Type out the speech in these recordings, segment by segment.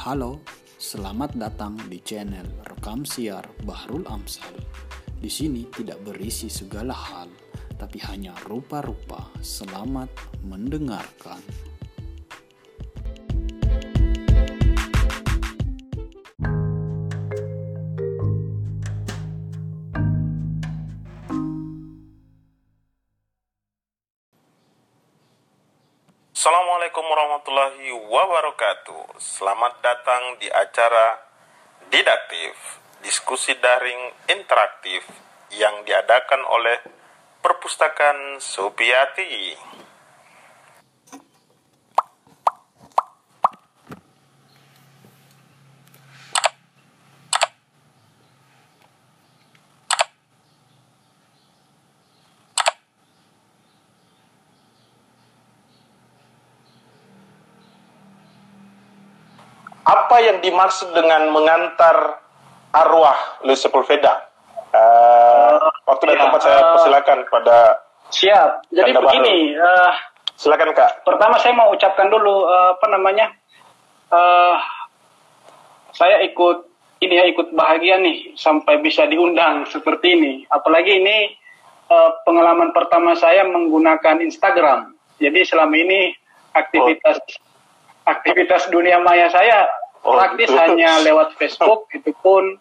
Halo, selamat datang di channel Rekam Siar Bahrul Amsal. Di sini tidak berisi segala hal, tapi hanya rupa-rupa. Selamat mendengarkan. Assalamualaikum warahmatullahi wabarakatuh. Selamat datang di acara didaktif, diskusi daring interaktif yang diadakan oleh Perpustakaan Supiati. Apa yang dimaksud dengan mengantar arwah Luis Sepulveda? Uh, waktu dan ya, tempat saya eh, persilakan pada Siap. Jadi Tanda begini, eh, silakan Kak. pertama saya mau ucapkan dulu eh, apa namanya, eh, saya ikut ini ya ikut bahagia nih sampai bisa diundang seperti ini. Apalagi ini eh, pengalaman pertama saya menggunakan Instagram. Jadi selama ini aktivitas aktivitas dunia maya saya Oh, praktis gitu. hanya lewat Facebook, itu pun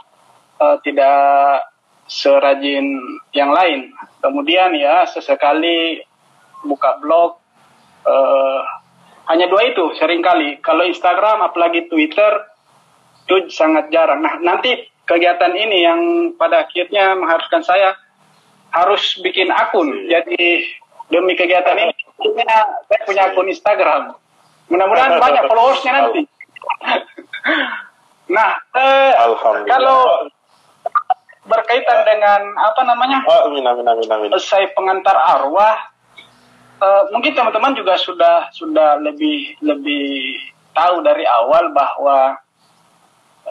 eh, tidak serajin yang lain. Kemudian ya sesekali buka blog eh, hanya dua itu sering kali. Kalau Instagram apalagi Twitter itu sangat jarang. Nah nanti kegiatan ini yang pada akhirnya mengharuskan saya harus bikin akun. Jadi demi kegiatan ini saya punya akun Instagram. Mudah-mudahan banyak followersnya nanti. nah eh, Alhamdulillah. kalau berkaitan dengan apa namanya Oh, amin, amin, amin, amin. saya pengantar arwah eh, mungkin teman-teman juga sudah sudah lebih lebih tahu dari awal bahwa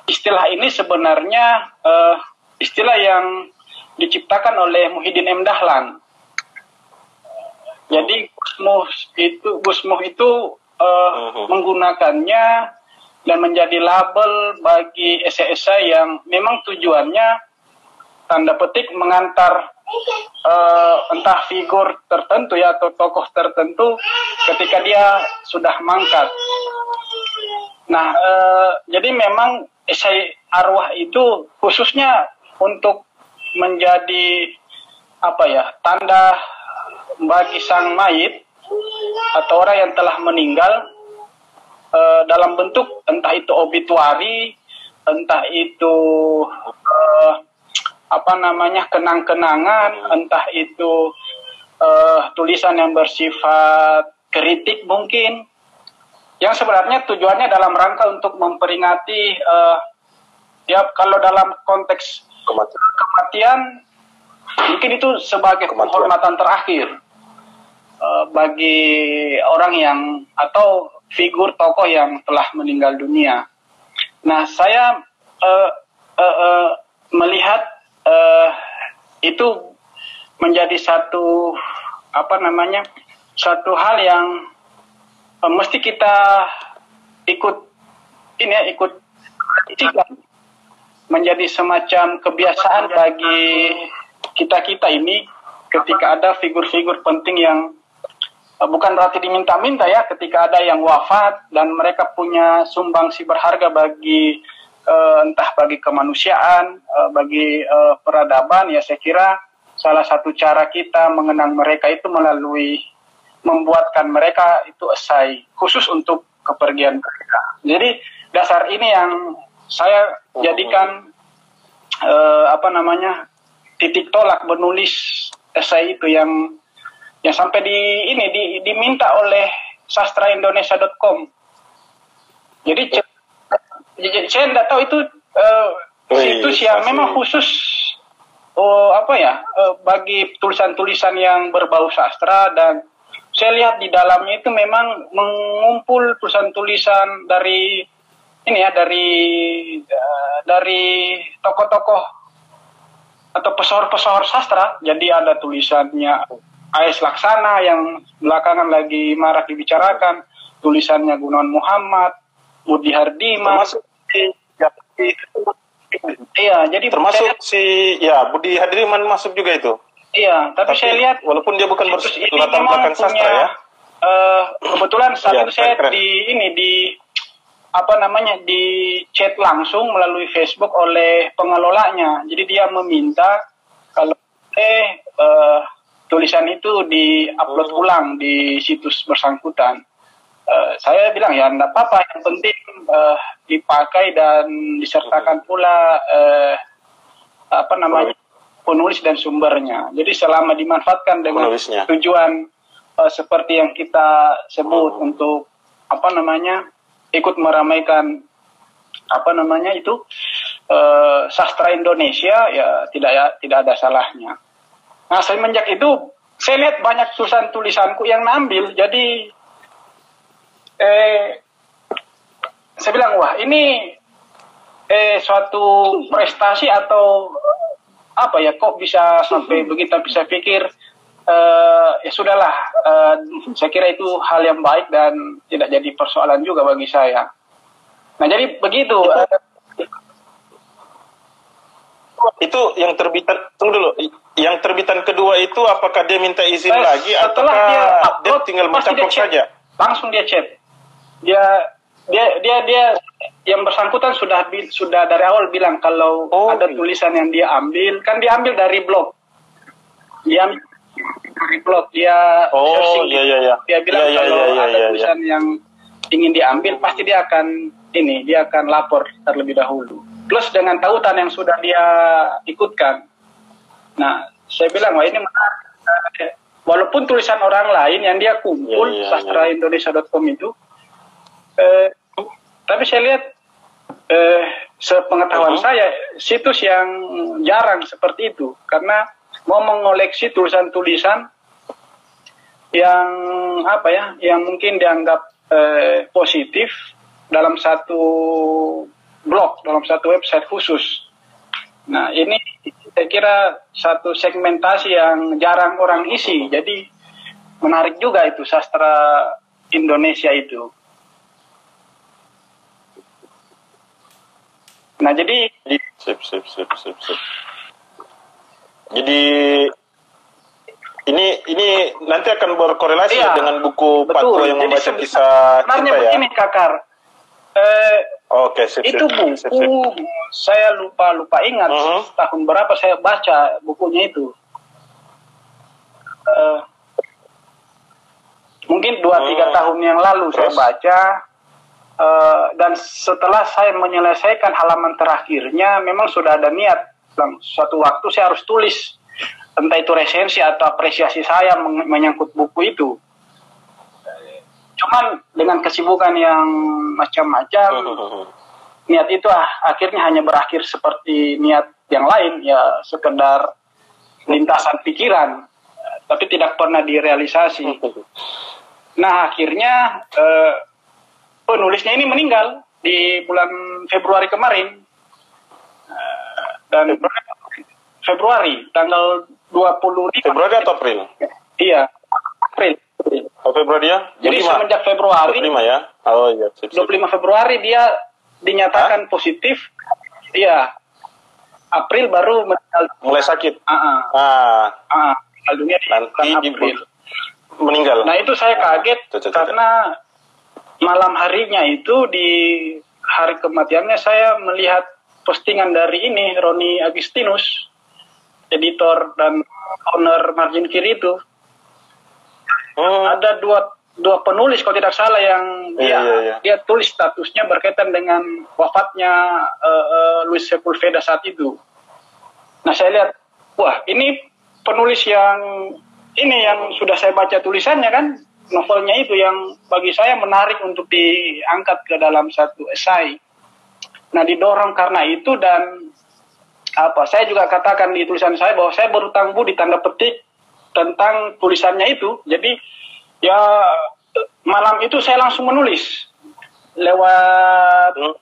istilah ini sebenarnya eh, istilah yang diciptakan oleh Muhyiddin M Dahlan. Jadi Gusmuh itu Gusmuh itu eh, Mhm. menggunakannya dan menjadi label bagi esai-esai yang memang tujuannya tanda petik mengantar eh, entah figur tertentu ya atau tokoh tertentu ketika dia sudah mangkat. Nah, eh, jadi memang esai arwah itu khususnya untuk menjadi apa ya tanda bagi sang mayit atau orang yang telah meninggal eh, dalam bentuk entah itu obituari, entah itu eh, apa namanya kenang-kenangan, entah itu eh, tulisan yang bersifat kritik mungkin, yang sebenarnya tujuannya dalam rangka untuk memperingati eh, ya kalau dalam konteks Kematian. kematian mungkin itu sebagai Kematian. penghormatan terakhir eh, bagi orang yang atau figur tokoh yang telah meninggal dunia. Nah, saya eh, eh, eh, melihat eh, itu menjadi satu apa namanya satu hal yang eh, mesti kita ikut ini ya ikut perhatikan menjadi semacam kebiasaan bagi kita-kita ini ketika ada figur-figur penting yang bukan berarti diminta-minta ya ketika ada yang wafat dan mereka punya sumbangsi berharga bagi eh, entah bagi kemanusiaan, eh, bagi eh, peradaban ya saya kira salah satu cara kita mengenang mereka itu melalui membuatkan mereka itu esai khusus untuk kepergian mereka. Jadi dasar ini yang saya jadikan eh, apa namanya titik tolak menulis esai itu yang yang sampai di ini di, diminta oleh sastraindonesia.com. Jadi ce- jadi saya tidak tahu itu eh, Wih, situs yang pasti. memang khusus oh apa ya eh, bagi tulisan-tulisan yang berbau sastra dan saya lihat di dalamnya itu memang mengumpul tulisan-tulisan dari ini ya dari eh, dari tokoh-tokoh atau pesohor-pesohor sastra. Jadi ada tulisannya A.S. Laksana yang belakangan lagi marak dibicarakan, tulisannya Gunawan Muhammad, Budi Hardiman. Termasuk si, ya, Iya, jadi termasuk saya- si ya Budi Hadriman masuk juga itu. Iya, tapi, saya lihat walaupun dia bukan berlatar belakang sastra ya. eh, kebetulan saat Iya, itu saya keren. di ini di apa namanya di chat langsung melalui Facebook oleh pengelolanya. Jadi dia meminta kalau eh eh, tulisan itu di-upload Hmm. ulang di situs bersangkutan. Eh, saya bilang ya enggak apa-apa, yang penting eh, dipakai dan disertakan pula eh, apa namanya penulis dan sumbernya. Jadi selama dimanfaatkan dengan Penulisnya. tujuan eh, seperti yang kita sebut Hmm. untuk apa namanya ikut meramaikan apa namanya itu eh, sastra Indonesia ya tidak ya tidak ada salahnya. Nah semenjak itu saya lihat banyak tulisan-tulisanku yang nambil jadi eh saya bilang wah ini eh suatu prestasi atau apa ya kok bisa sampai begitu bisa pikir eh ya sudahlah eh, saya kira itu hal yang baik dan tidak jadi persoalan juga bagi saya. Nah jadi begitu eh, Itu yang terbitan tunggu dulu. Yang terbitan kedua itu apakah dia minta izin eh, lagi atau setelah dia dia, upload tinggal dia mencaplok chat. saja? langsung dia chat dia dia dia dia yang bersangkutan sudah sudah dari awal bilang kalau Oh, ada iya. tulisan yang dia ambil kan dia ambil dari blog dia dari blog dia Oh, searching iya, iya, iya. dia bilang Iya, iya, kalau iya, iya, ada iya, tulisan yang ingin diambil pasti dia akan ini dia akan lapor terlebih dahulu plus dengan tautan yang sudah dia ikutkan nah saya bilang wah ini menarik. Walaupun tulisan orang lain yang dia kumpul Iya, iya, sastraindonesia.com itu eh, tapi saya lihat eh, sepengetahuan Mhm. saya situs yang jarang seperti itu. Karena mau mengoleksi tulisan-tulisan yang apa ya yang mungkin dianggap eh, positif dalam satu blog dalam satu website khusus. Nah ini saya kira satu segmentasi yang jarang orang isi jadi menarik juga itu sastra Indonesia itu nah jadi Sip, sip, sip, sip, sip. Jadi ini ini nanti akan berkorelasi Iya, ya dengan buku. Patwa yang membaca kisah cinta ya. begini kakar eh, Oke, sip, itu buku sip, sip. saya lupa lupa ingat Mhm. tahun berapa saya baca bukunya itu Eh, mungkin dua tiga Hmm. tahun yang lalu saya Terus? baca Eh, dan setelah saya menyelesaikan halaman terakhirnya memang sudah ada niat dalam suatu waktu saya harus tulis entah itu resensi atau apresiasi saya menyangkut buku itu cuman dengan kesibukan yang macam-macam niat itu ah, akhirnya hanya berakhir seperti niat yang lain ya sekedar lintasan pikiran tapi tidak pernah direalisasi. Nah akhirnya eh, penulisnya ini meninggal di bulan Februari kemarin. Eh, dan Februari tanggal 25 Februari atau April? iya April Oh, Februari ya? jadi 25. semenjak Februari 25 ya? Oh iya, sip, sip. 25 Februari dia dinyatakan positif. Iya. April baru meninggal. Mulai sakit. Ah, ah, Ah, ah, meninggal dunia di nanti bulan di April. meninggal. Nah itu saya kaget cek. karena malam harinya itu di hari kematiannya saya melihat postingan dari ini Roni Agustinus, editor dan owner margin kiri itu Hmm. ada dua dua penulis kalau tidak salah yang dia Iya, iya, iya. dia tulis statusnya berkaitan dengan wafatnya eh, eh, Luis Sepulveda saat itu. Nah saya lihat, wah ini penulis yang ini yang sudah saya baca tulisannya kan novelnya itu yang bagi saya menarik untuk diangkat ke dalam satu esai. Nah didorong karena itu dan apa saya juga katakan di tulisan saya bahwa saya berutang budi tanda petik tentang tulisannya itu. Jadi ya malam itu saya langsung menulis lewat Hmm.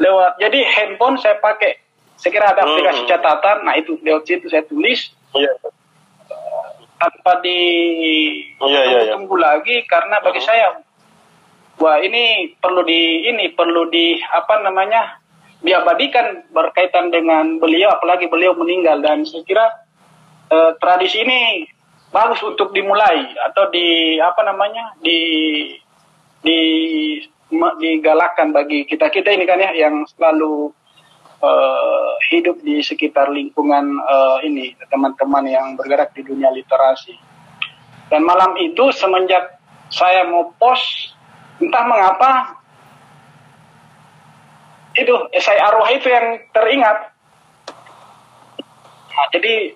lewat jadi handphone saya pakai saya kira ada aplikasi Hmm. catatan nah itu lewat situ saya tulis Iya. tanpa di Iya, iya, iya. tunggu lagi karena bagi Hmm. saya wah ini perlu di ini perlu di apa namanya diabadikan berkaitan dengan beliau apalagi beliau meninggal dan saya kira eh, tradisi ini bagus untuk dimulai atau di apa namanya di di digalakkan bagi kita kita ini kan ya yang selalu uh, hidup di sekitar lingkungan uh, ini teman-teman yang bergerak di dunia literasi. Dan malam itu semenjak saya mau post entah mengapa itu saya arwah itu yang teringat. Nah, jadi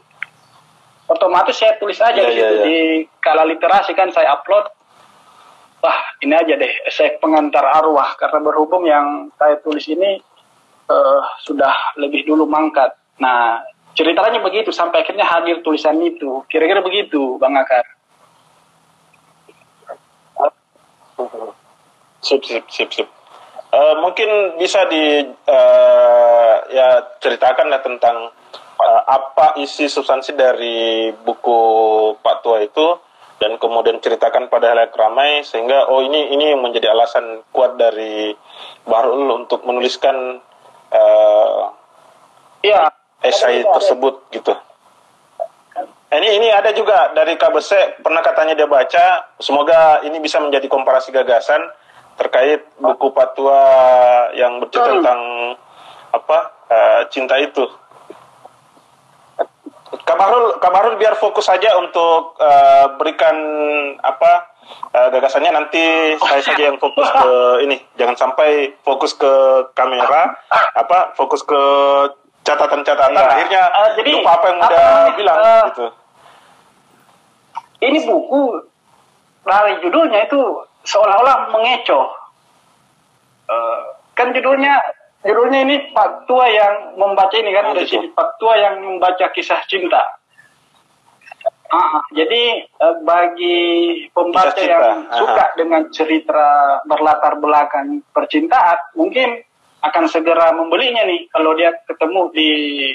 otomatis saya tulis aja yeah, di yeah, yeah. di kala literasi kan saya upload. Wah ini aja deh saya pengantar arwah. Karena berhubung yang saya tulis ini uh, sudah lebih dulu mangkat. Nah ceritanya begitu sampai akhirnya hadir tulisan itu. Kira-kira begitu bang Akar. Sip, sip, sip, sip. Uh, mungkin bisa di uh, ya ceritakan lah tentang apa isi substansi dari buku Pak Tua itu dan kemudian ceritakan pada halayak ramai sehingga oh ini ini yang menjadi alasan kuat dari Bahrul untuk menuliskan uh, ya esai tersebut gitu. Ini ini ada juga dari KBC pernah katanya dia baca semoga ini bisa menjadi komparasi gagasan terkait buku Patua yang bercerita Hmm. tentang apa uh, cinta itu. Kabarul, Kabarul biar fokus saja untuk uh, berikan apa uh, gagasannya nanti saya saja yang fokus ke ini jangan sampai fokus ke kamera apa fokus ke catatan-catatan Iya. akhirnya Eh, jadi, lupa apa yang udah bilang eh, gitu. ini buku dari judulnya itu seolah-olah mengecoh. Eh, kan judulnya judulnya ini Pak Tua yang membaca ini kan dari sini Pak Tua yang membaca kisah cinta. Ah, jadi eh, bagi pembaca yang aha. suka dengan cerita berlatar belakang percintaan, mungkin akan segera membelinya nih kalau dia ketemu di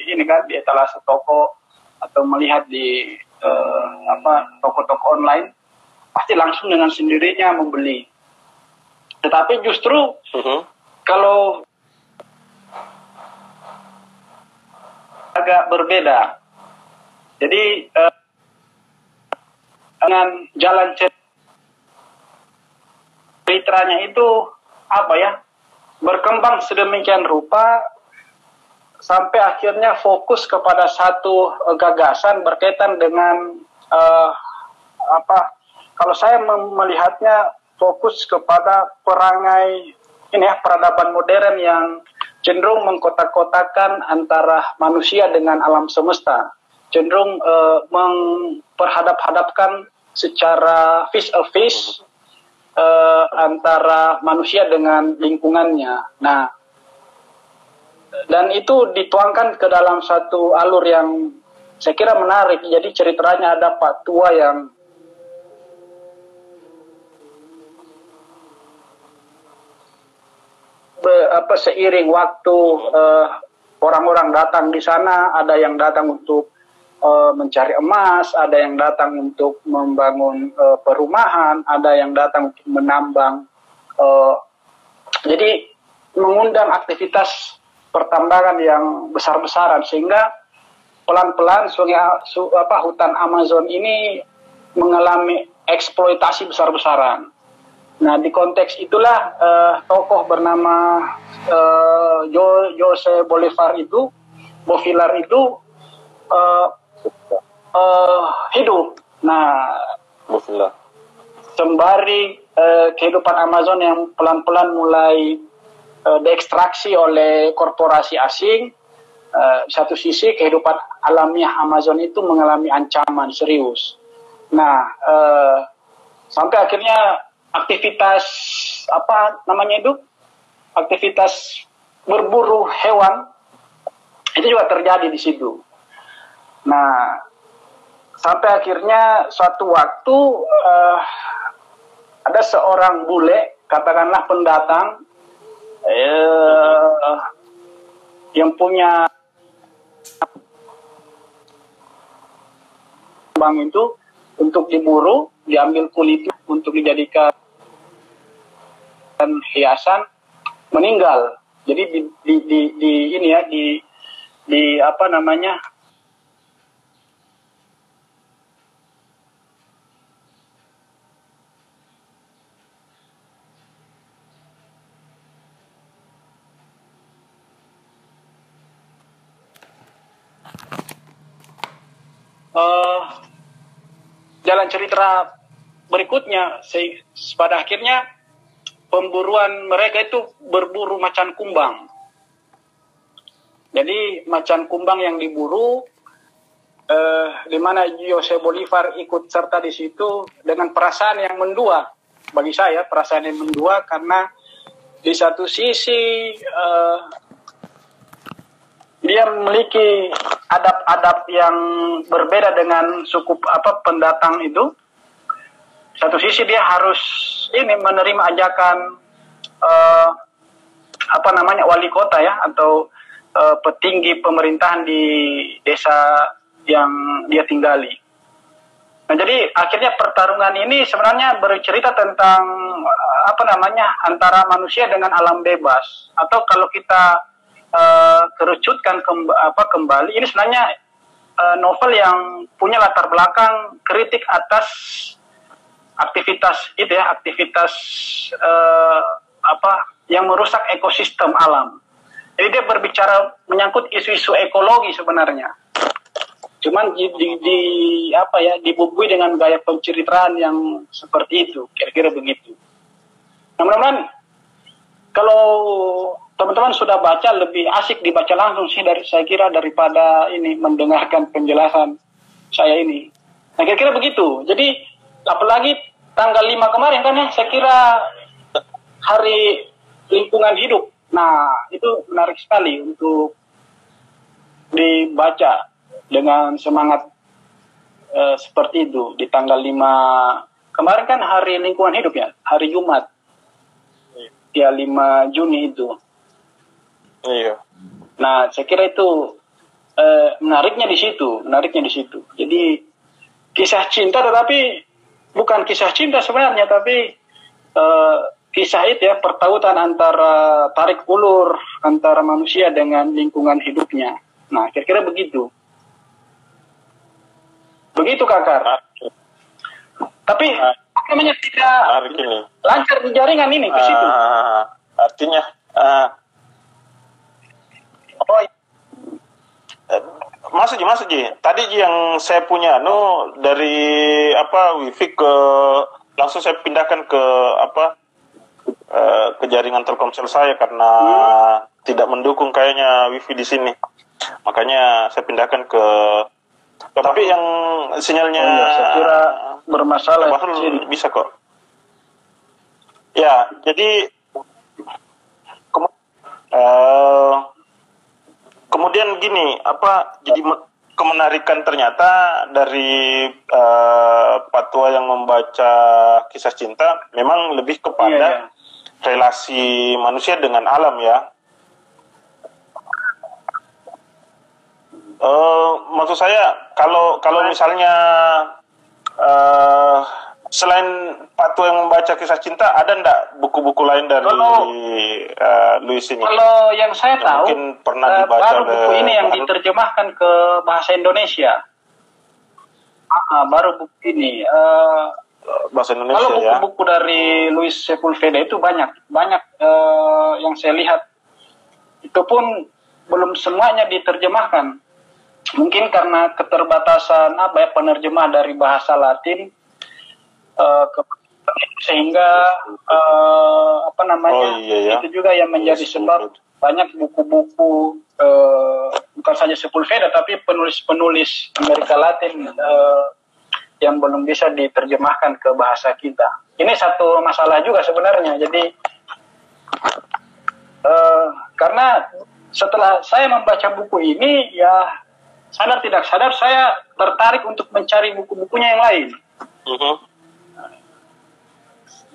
ini kan di etalase toko atau melihat di eh, apa toko-toko online pasti langsung dengan sendirinya membeli. Tetapi justru Mhm. kalau agak berbeda. Jadi eh, dengan jalan cer- ceritanya itu apa ya berkembang sedemikian rupa sampai akhirnya fokus kepada satu eh, gagasan berkaitan dengan eh, apa kalau saya melihatnya fokus kepada perangai ini ya peradaban modern yang cenderung mengkotak-kotakan antara manusia dengan alam semesta cenderung eh, memperhadap-hadapkan secara face a face eh, antara manusia dengan lingkungannya. Nah, dan itu dituangkan ke dalam satu alur yang saya kira menarik. Jadi ceritanya ada Pak Tua yang be- apa seiring waktu eh, orang-orang datang di sana, ada yang datang untuk eh, mencari emas, ada yang datang untuk membangun eh, perumahan, ada yang datang untuk menambang. eh, jadi mengundang aktivitas pertambangan yang besar-besaran sehingga pelan-pelan sungai su, apa hutan Amazon ini mengalami eksploitasi besar-besaran. Nah, di konteks itulah eh, tokoh bernama Jo- Jose Bolivar itu, Bovilar itu eh, eh, hidup. Nah, Bismillah. sembari eh, kehidupan Amazon yang pelan-pelan mulai eh, diekstraksi oleh korporasi asing, eh, satu sisi kehidupan alamiah Amazon itu mengalami ancaman serius. Nah, eh, sampai akhirnya aktivitas apa namanya itu aktivitas berburu hewan itu juga terjadi di situ. Nah, sampai akhirnya suatu waktu eh, ada seorang bule, katakanlah pendatang, eh, yang punya bang itu untuk diburu, diambil kulitnya untuk dijadikan hiasan meninggal. Jadi di, di, di, di ini ya di di apa namanya uh, jalan cerita berikutnya pada akhirnya pemburuan mereka itu berburu macan kumbang. Jadi macan kumbang yang diburu, eh, di mana Jose Bolivar ikut serta di situ dengan perasaan yang mendua. Bagi saya perasaan yang mendua karena di satu sisi eh, dia memiliki adab-adab yang berbeda dengan suku apa pendatang itu. Satu sisi dia harus ini menerima ajakan uh, apa namanya wali kota ya atau uh, petinggi pemerintahan di desa yang dia tinggali. Nah, jadi akhirnya pertarungan ini sebenarnya bercerita tentang apa namanya antara manusia dengan alam bebas atau kalau kita uh, kerucutkan kemb apa kembali ini sebenarnya uh, novel yang punya latar belakang kritik atas aktivitas itu ya aktivitas uh, apa yang merusak ekosistem alam. Jadi dia berbicara menyangkut isu-isu ekologi sebenarnya. Cuman di, di, di apa ya dibubui dengan gaya penceritaan yang seperti itu, kira-kira begitu. Mudah-mudahan kalau teman-teman sudah baca lebih asik dibaca langsung sih dari saya kira daripada ini mendengarkan penjelasan saya ini. Nah kira-kira begitu. Jadi apalagi tanggal 5 kemarin kan ya saya kira hari lingkungan hidup. Nah itu menarik sekali untuk dibaca dengan semangat uh, seperti itu di tanggal 5 kemarin kan hari lingkungan hidup ya hari Jumat ya 5 Juni itu Iya. Nah, saya kira itu eh, menariknya di situ, menariknya di situ. Jadi kisah cinta tetapi bukan kisah cinta sebenarnya, tapi eh, kisah itu ya pertautan antara tarik ulur antara manusia dengan lingkungan hidupnya. Nah, kira-kira begitu. Begitu kakak. Tapi apa namanya tidak lancar di jaringan ini ke situ. Uh, artinya uh, Oh, masuk Ji, masuk Ji. Tadi yang saya punya no dari apa wifi ke langsung saya pindahkan ke apa uh, ke jaringan Telkomsel saya karena hmm. tidak mendukung kayaknya wifi di sini. Makanya saya pindahkan ke tapi yang sinyalnya oh, iya, saya kira bermasalah. bisa kok. Ya, jadi uh, kemudian gini apa jadi kemenarikan ternyata dari uh, patwa yang membaca kisah cinta memang lebih kepada iya, iya. relasi manusia dengan alam ya uh, maksud saya kalau kalau misalnya uh, selain Patu yang membaca kisah cinta, ada ndak buku-buku lain dari kalau, uh, Louis ini? Kalau yang saya yang tahu, mungkin pernah uh, dibaca baru buku ini yang diterjemahkan ke bahasa Indonesia. Uh, baru buku ini. Uh, bahasa Indonesia kalau buku buku-buku ya? dari Louis Sepulveda itu banyak, banyak uh, yang saya lihat. Itu pun belum semuanya diterjemahkan. Mungkin karena keterbatasan apa ya penerjemah dari bahasa Latin uh, ke sehingga uh, apa namanya oh, iya, ya. itu juga yang menjadi sebab banyak buku-buku uh, bukan saja Sepulveda tapi penulis-penulis Amerika Latin uh, yang belum bisa diterjemahkan ke bahasa kita. Ini satu masalah juga sebenarnya. Jadi uh, karena setelah saya membaca buku ini ya sadar tidak sadar saya tertarik untuk mencari buku-bukunya yang lain. Uh -huh.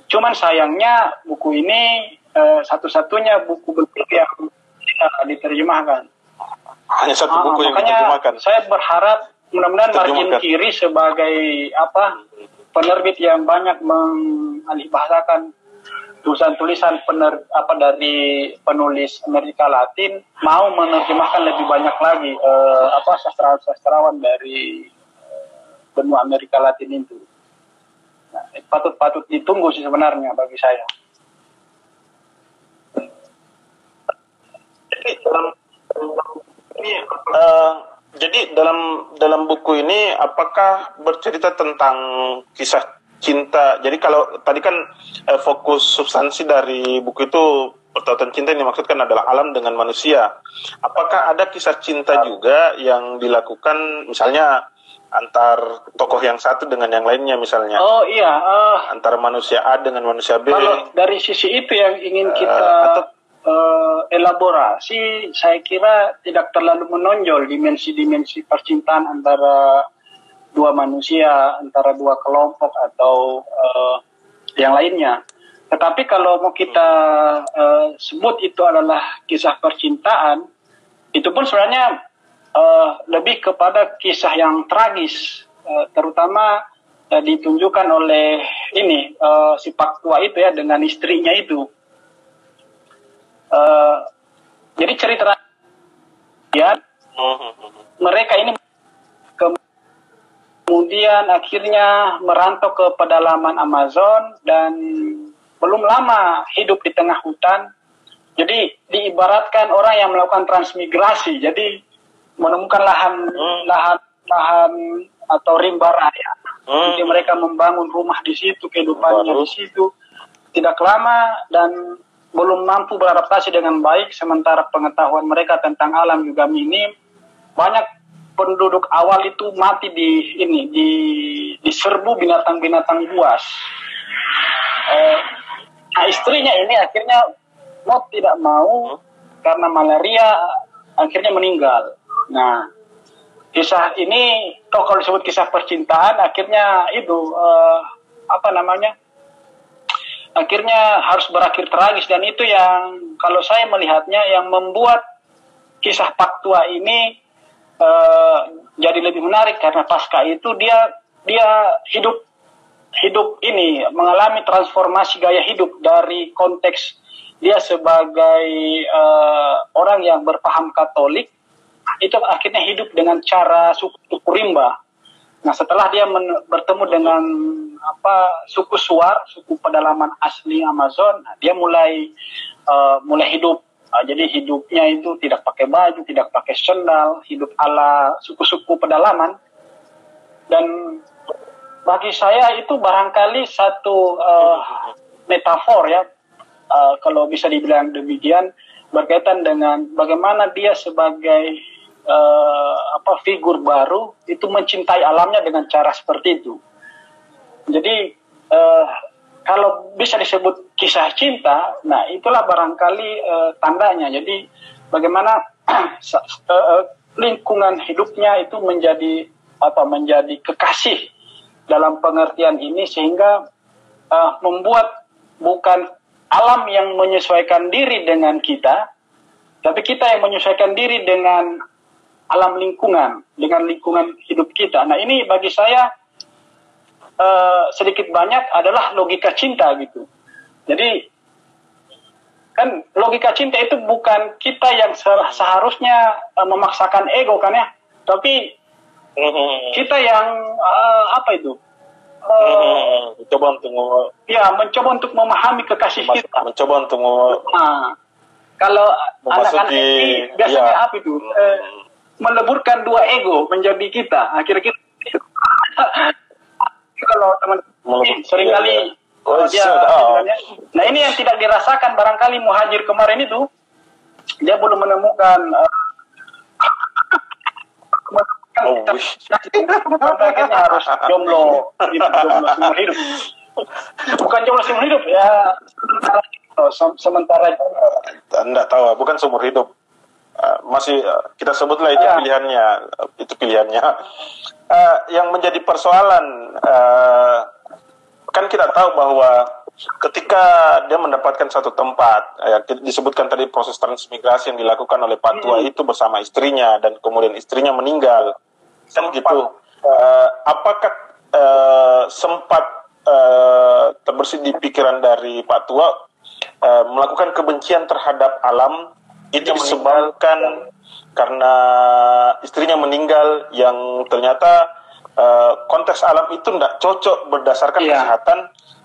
Cuman sayangnya buku ini uh, satu-satunya buku buku yang tidak diterjemahkan. Hanya satu buku uh, yang diterjemahkan. Saya berharap mudah-mudahan margin kiri sebagai apa penerbit yang banyak mengalih bahasakan tulisan-tulisan pener, apa dari penulis Amerika Latin mau menerjemahkan lebih banyak lagi uh, apa sastrawan-sastrawan dari benua Amerika Latin itu. Patut-patut ditunggu sih sebenarnya bagi saya. uh, jadi dalam dalam buku ini apakah bercerita tentang kisah cinta? Jadi kalau tadi kan uh, fokus substansi dari buku itu pertautan cinta yang dimaksudkan adalah alam dengan manusia. Apakah ada kisah cinta juga yang dilakukan misalnya antar tokoh yang satu dengan yang lainnya misalnya? Oh iya, uh, antara manusia A dengan manusia B. Kalau dari sisi itu yang ingin kita uh, atau uh, elaborasi, saya kira tidak terlalu menonjol dimensi-dimensi percintaan antara dua manusia, antara dua kelompok atau uh, yang lainnya. Tetapi kalau mau kita uh, sebut itu adalah kisah percintaan, itu pun sebenarnya uh, lebih kepada kisah yang tragis, uh, terutama uh, ditunjukkan oleh ini uh, si Pak Tua itu ya dengan istrinya itu Uh, jadi cerita ya mereka ini kemudian akhirnya merantau ke pedalaman Amazon dan belum lama hidup di tengah hutan. Jadi diibaratkan orang yang melakukan transmigrasi. Jadi menemukan lahan hmm. lahan lahan atau rimba raya. Hmm. Jadi mereka membangun rumah di situ, kehidupannya di situ. Tidak lama dan belum mampu beradaptasi dengan baik sementara pengetahuan mereka tentang alam juga minim banyak penduduk awal itu mati di ini di diserbu binatang-binatang buas eh, nah istrinya ini akhirnya mau tidak mau karena malaria akhirnya meninggal nah kisah ini kalau disebut kisah percintaan akhirnya itu uh, apa namanya? Akhirnya harus berakhir tragis. Dan itu yang kalau saya melihatnya yang membuat kisah Pak Tua ini uh, jadi lebih menarik. Karena pasca itu dia dia hidup hidup ini mengalami transformasi gaya hidup dari konteks dia sebagai uh, orang yang berpaham Katolik itu akhirnya hidup dengan cara suku, rimba Nah setelah dia bertemu dengan apa suku Suar, suku pedalaman asli Amazon, nah, dia mulai uh, mulai hidup. Uh, jadi hidupnya itu tidak pakai baju, tidak pakai sendal, hidup ala suku-suku pedalaman. Dan bagi saya itu barangkali satu uh, metafor ya, uh, kalau bisa dibilang demikian, berkaitan dengan bagaimana dia sebagai uh, apa figur baru itu mencintai alamnya dengan cara seperti itu. Jadi uh, kalau bisa disebut kisah cinta, nah itulah barangkali uh, tandanya. Jadi bagaimana lingkungan hidupnya itu menjadi apa menjadi kekasih dalam pengertian ini sehingga uh, membuat bukan alam yang menyesuaikan diri dengan kita, tapi kita yang menyesuaikan diri dengan alam lingkungan dengan lingkungan hidup kita. Nah ini bagi saya uh, sedikit banyak adalah logika cinta gitu. Jadi kan logika cinta itu bukan kita yang seharusnya uh, memaksakan ego kan ya, tapi kita yang uh, apa itu? Uh, mencoba untuk ya mencoba untuk memahami kekasih kita. Mencoba untuk nah, kalau anak-anak ini biasanya ya. apa itu? Uh, meleburkan dua ego menjadi kita. Akhirnya kita kalau teman sering kali iya, iya. oh, dia, oh. nah ini yang tidak dirasakan barangkali muhajir kemarin itu. Dia belum menemukan uh, oh, akhirnya harus jomblo. Gitu, jomblo seumur hidup. Bukan jomblo seumur hidup ya. Sementara anda tahu bukan seumur hidup. Eh, masih uh, kita sebutlah itu ya. pilihannya. Uh, itu pilihannya. Uh, yang menjadi persoalan uh, kan kita tahu bahwa ketika dia mendapatkan satu tempat ya, disebutkan tadi proses transmigrasi yang dilakukan oleh Patua hmm. itu bersama istrinya dan kemudian istrinya meninggal. Kan gitu. Uh, apakah uh, sempat uh, terbersih di pikiran dari Pak Tua uh, melakukan kebencian terhadap alam itu disebabkan karena istrinya meninggal yang ternyata uh, konteks alam itu tidak cocok berdasarkan iya. kesehatan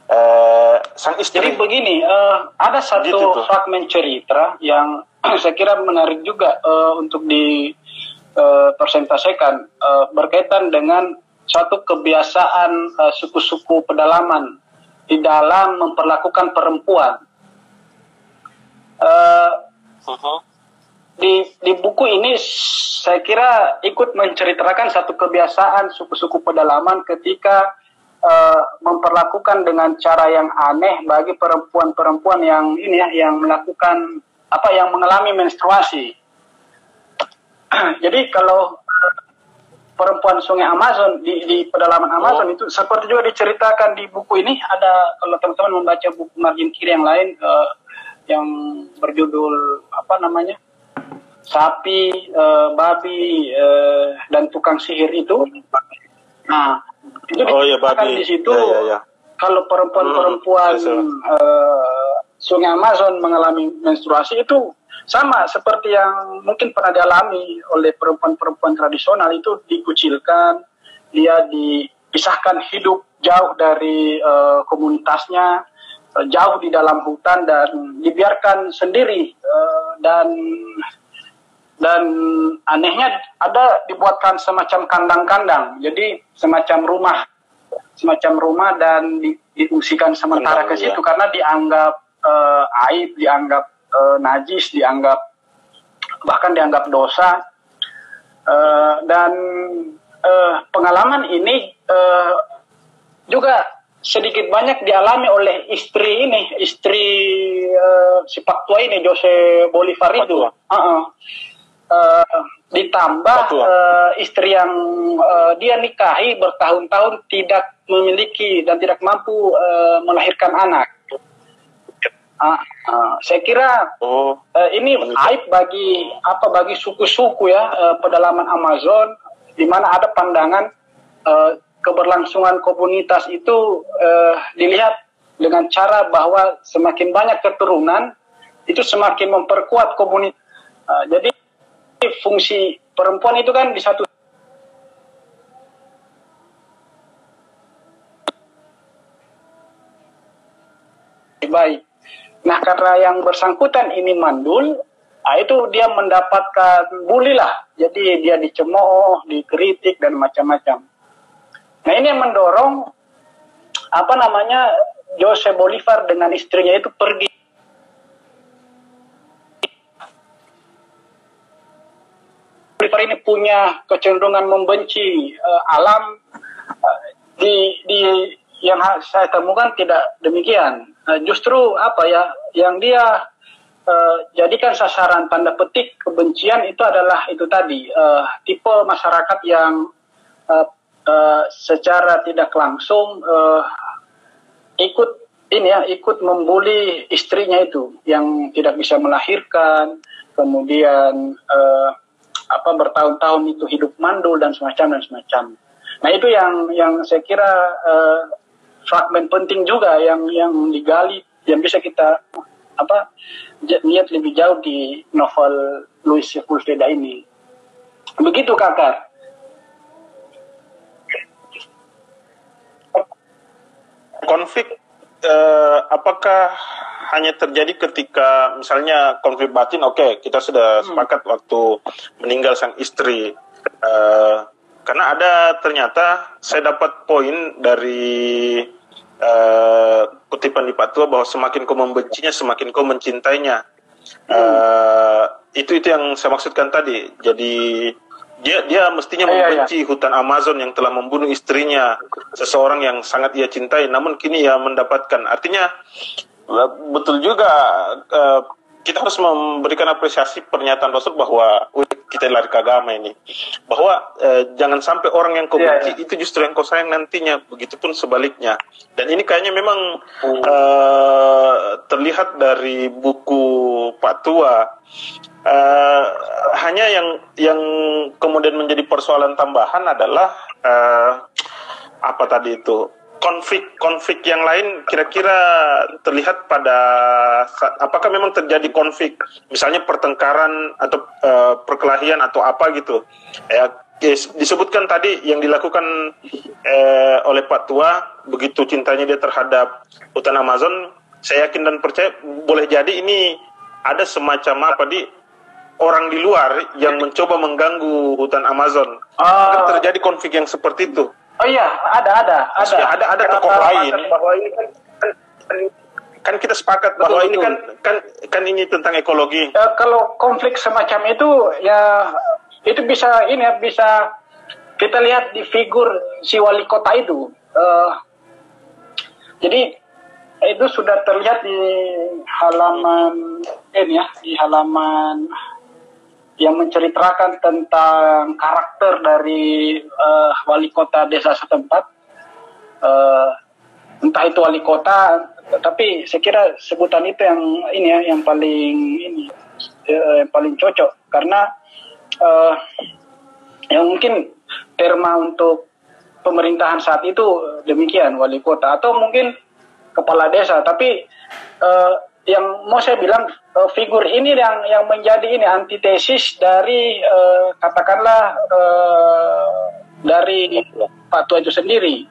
uh, sang istri. Jadi begini, uh, ada satu gitu fragmen cerita yang saya kira menarik juga uh, untuk di uh, uh, berkaitan dengan suatu kebiasaan uh, suku-suku pedalaman di dalam memperlakukan perempuan. Uh, uh-huh. Di di buku ini saya kira ikut menceritakan satu kebiasaan suku-suku pedalaman ketika uh, memperlakukan dengan cara yang aneh bagi perempuan-perempuan yang ini ya yang melakukan apa yang mengalami menstruasi. Jadi kalau perempuan sungai Amazon di, di pedalaman Amazon oh. itu seperti juga diceritakan di buku ini ada kalau teman-teman membaca buku margin kiri yang lain uh, yang berjudul apa namanya sapi uh, babi uh, dan tukang sihir itu nah itu oh, ya, babi. di situ ya, ya, ya. kalau perempuan-perempuan hmm, uh, sungai Amazon mengalami menstruasi itu sama seperti yang mungkin pernah dialami oleh perempuan-perempuan tradisional itu dikucilkan, dia dipisahkan hidup jauh dari uh, komunitasnya, jauh di dalam hutan dan dibiarkan sendiri uh, dan dan anehnya ada dibuatkan semacam kandang-kandang, jadi semacam rumah, semacam rumah dan di, diungsikan sementara ke situ ya. karena dianggap uh, aib, dianggap uh, najis dianggap bahkan dianggap dosa uh, dan uh, pengalaman ini uh, juga sedikit banyak dialami oleh istri ini istri uh, si Pak Tua ini Jose Bolivar itu. Uh -uh. Uh, ditambah uh, istri yang uh, dia nikahi bertahun-tahun tidak memiliki dan tidak mampu uh, melahirkan anak. Uh, uh, saya kira oh, uh, ini aib bagi apa bagi suku-suku ya uh, pedalaman Amazon di mana ada pandangan uh, keberlangsungan komunitas itu uh, dilihat dengan cara bahwa semakin banyak keturunan itu semakin memperkuat komunitas. Uh, jadi fungsi perempuan itu kan di satu baik Nah karena yang bersangkutan ini mandul, nah itu dia mendapatkan bully lah. Jadi dia dicemooh, dikritik dan macam-macam. Nah ini yang mendorong apa namanya Jose Bolivar dengan istrinya itu pergi. Bolivar ini punya kecenderungan membenci uh, alam uh, di di yang saya temukan tidak demikian. Uh, justru apa ya yang dia uh, jadikan sasaran tanda petik kebencian itu adalah itu tadi uh, tipe masyarakat yang uh, uh, secara tidak langsung uh, ikut ini ya ikut membuli istrinya itu yang tidak bisa melahirkan kemudian uh, apa bertahun-tahun itu hidup mandul dan semacam dan semacam nah itu yang yang saya kira uh, fragmen penting juga yang yang digali yang bisa kita apa lihat lebih jauh di novel Louis Sepulveda ini. Begitu kakak. Konflik eh, apakah hanya terjadi ketika misalnya konflik batin? Oke, okay, kita sudah hmm. sepakat waktu meninggal sang istri. Eh, karena ada ternyata saya dapat poin dari uh, kutipan di Pak Tua bahwa semakin kau membencinya semakin kau mencintainya. Uh, itu itu yang saya maksudkan tadi. Jadi dia dia mestinya iya, iya. membenci hutan Amazon yang telah membunuh istrinya, seseorang yang sangat ia cintai. Namun kini ia mendapatkan. Artinya betul juga uh, kita harus memberikan apresiasi pernyataan Rasul bahwa kita lari ke agama ini. Bahwa eh, jangan sampai orang yang kau yeah, benci yeah. itu justru yang kau sayang nantinya. Begitupun sebaliknya. Dan ini kayaknya memang hmm. eh, terlihat dari buku Pak Tua. Eh, hanya yang yang kemudian menjadi persoalan tambahan adalah eh, apa tadi itu konflik-konflik yang lain kira-kira terlihat pada apakah memang terjadi konflik? Misalnya pertengkaran atau uh, perkelahian atau apa gitu. Ya disebutkan tadi yang dilakukan eh, oleh Pak Tua begitu cintanya dia terhadap hutan Amazon saya yakin dan percaya boleh jadi ini ada semacam apa di orang di luar yang mencoba mengganggu hutan Amazon. Uh, terjadi konflik yang seperti itu Oh iya, ada ada ada. ada ada tokoh lain. Bahwa ini kan, kan, kan kita sepakat bahwa betul, ini kan kan kan ini tentang ekologi. Uh, kalau konflik semacam itu ya itu bisa ini ya bisa kita lihat di figur si wali kota itu. Uh, jadi itu sudah terlihat di halaman ini ya di halaman yang menceritakan tentang karakter dari uh, wali kota desa setempat. Uh, entah itu wali kota, tapi saya kira sebutan itu yang ini ya, yang paling ini, uh, yang paling cocok. Karena uh, yang mungkin terma untuk pemerintahan saat itu demikian wali kota. Atau mungkin kepala desa, tapi uh, yang mau saya bilang uh, figur ini yang yang menjadi ini antitesis dari uh, katakanlah uh, dari Pak Tua itu sendiri.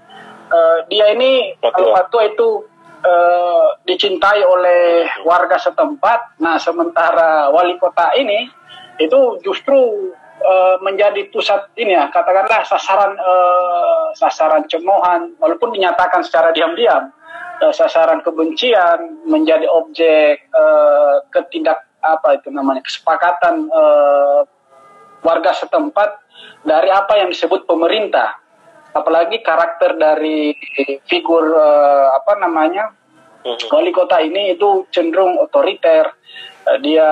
Uh, dia ini kalau Pak Tua itu uh, dicintai oleh warga setempat, nah sementara wali kota ini itu justru uh, menjadi pusat ini ya katakanlah sasaran uh, sasaran cemoohan walaupun dinyatakan secara diam-diam uh, sasaran kebencian menjadi objek uh, ketidak apa itu namanya kesepakatan uh, warga setempat dari apa yang disebut pemerintah apalagi karakter dari figur uh, apa namanya mhm. wali kota ini itu cenderung otoriter Eh, dia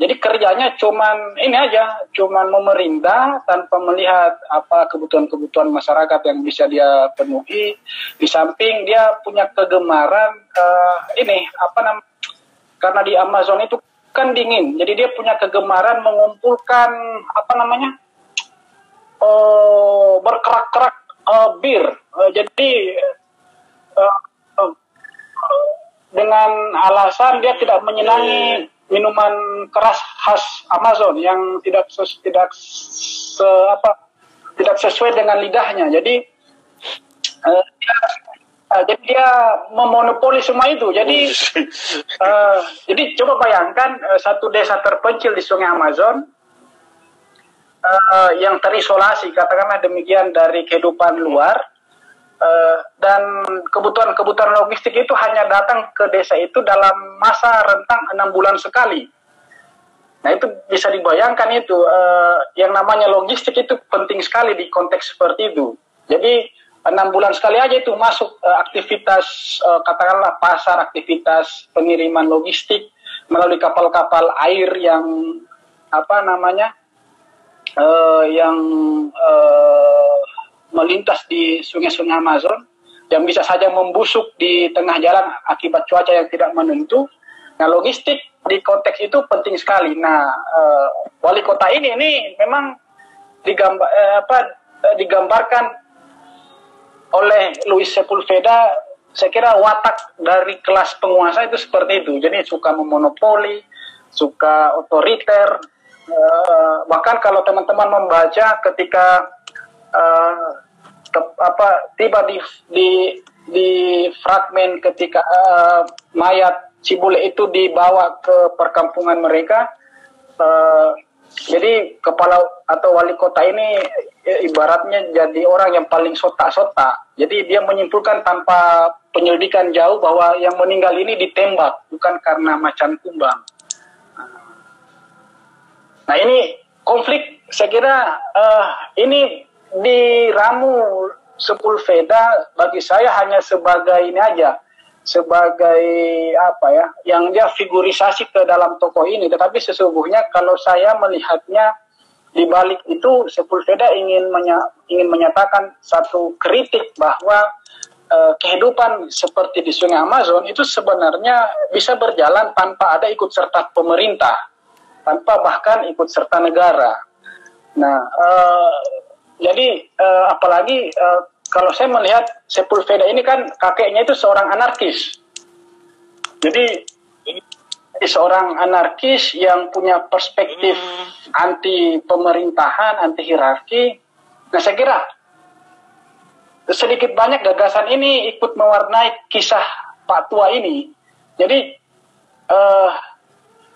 jadi kerjanya cuman ini aja cuman memerintah tanpa melihat apa kebutuhan-kebutuhan masyarakat yang bisa dia penuhi. Di samping dia punya kegemaran uh, ini apa nam karena di Amazon itu kan dingin jadi dia punya kegemaran mengumpulkan apa namanya uh, berkerak-kerak uh, bir. Uh, jadi uh, dengan alasan dia tidak menyenangi minuman keras khas Amazon yang tidak ses, tidak se, apa tidak sesuai dengan lidahnya. Jadi uh, dia, uh, jadi dia memonopoli semua itu. Jadi uh, jadi coba bayangkan uh, satu desa terpencil di Sungai Amazon uh, yang terisolasi katakanlah demikian dari kehidupan luar Uh, dan kebutuhan-kebutuhan logistik itu hanya datang ke desa itu dalam masa rentang enam bulan sekali. Nah itu bisa dibayangkan itu uh, yang namanya logistik itu penting sekali di konteks seperti itu. Jadi enam bulan sekali aja itu masuk uh, aktivitas katakanlah pasar, aktivitas pengiriman logistik melalui kapal-kapal air yang apa namanya yang melintas di sungai-sungai Amazon yang bisa saja membusuk di tengah jalan akibat cuaca yang tidak menentu. Nah, logistik di konteks itu penting sekali. Nah, uh, wali kota ini ini memang digambar eh, apa eh, digambarkan oleh Luis Sepulveda saya kira watak dari kelas penguasa itu seperti itu. Jadi suka memonopoli, suka otoriter. Uh, bahkan kalau teman-teman membaca ketika ke, apa tiba di di di fragmen ketika uh, mayat Cibule itu dibawa ke perkampungan mereka uh, jadi kepala atau wali kota ini ibaratnya jadi orang yang paling sota-sota. Jadi dia menyimpulkan tanpa penyelidikan jauh bahwa yang meninggal ini ditembak bukan karena macan kumbang. Nah ini konflik saya kira uh, ini diramu Sepulveda bagi saya hanya sebagai ini aja sebagai apa ya yang dia figurisasi ke dalam tokoh ini. Tetapi sesungguhnya kalau saya melihatnya di balik itu Sepulveda ingin menya, ingin menyatakan satu kritik bahwa eh, kehidupan seperti di Sungai Amazon itu sebenarnya bisa berjalan tanpa ada ikut serta pemerintah tanpa bahkan ikut serta negara. Nah eh, jadi uh, apalagi uh, kalau saya melihat Sepulveda ini kan kakeknya itu seorang anarkis. Jadi seorang anarkis yang punya perspektif hmm. anti pemerintahan, anti hierarki. Nah saya kira sedikit banyak gagasan ini ikut mewarnai kisah Pak Tua ini. Jadi uh,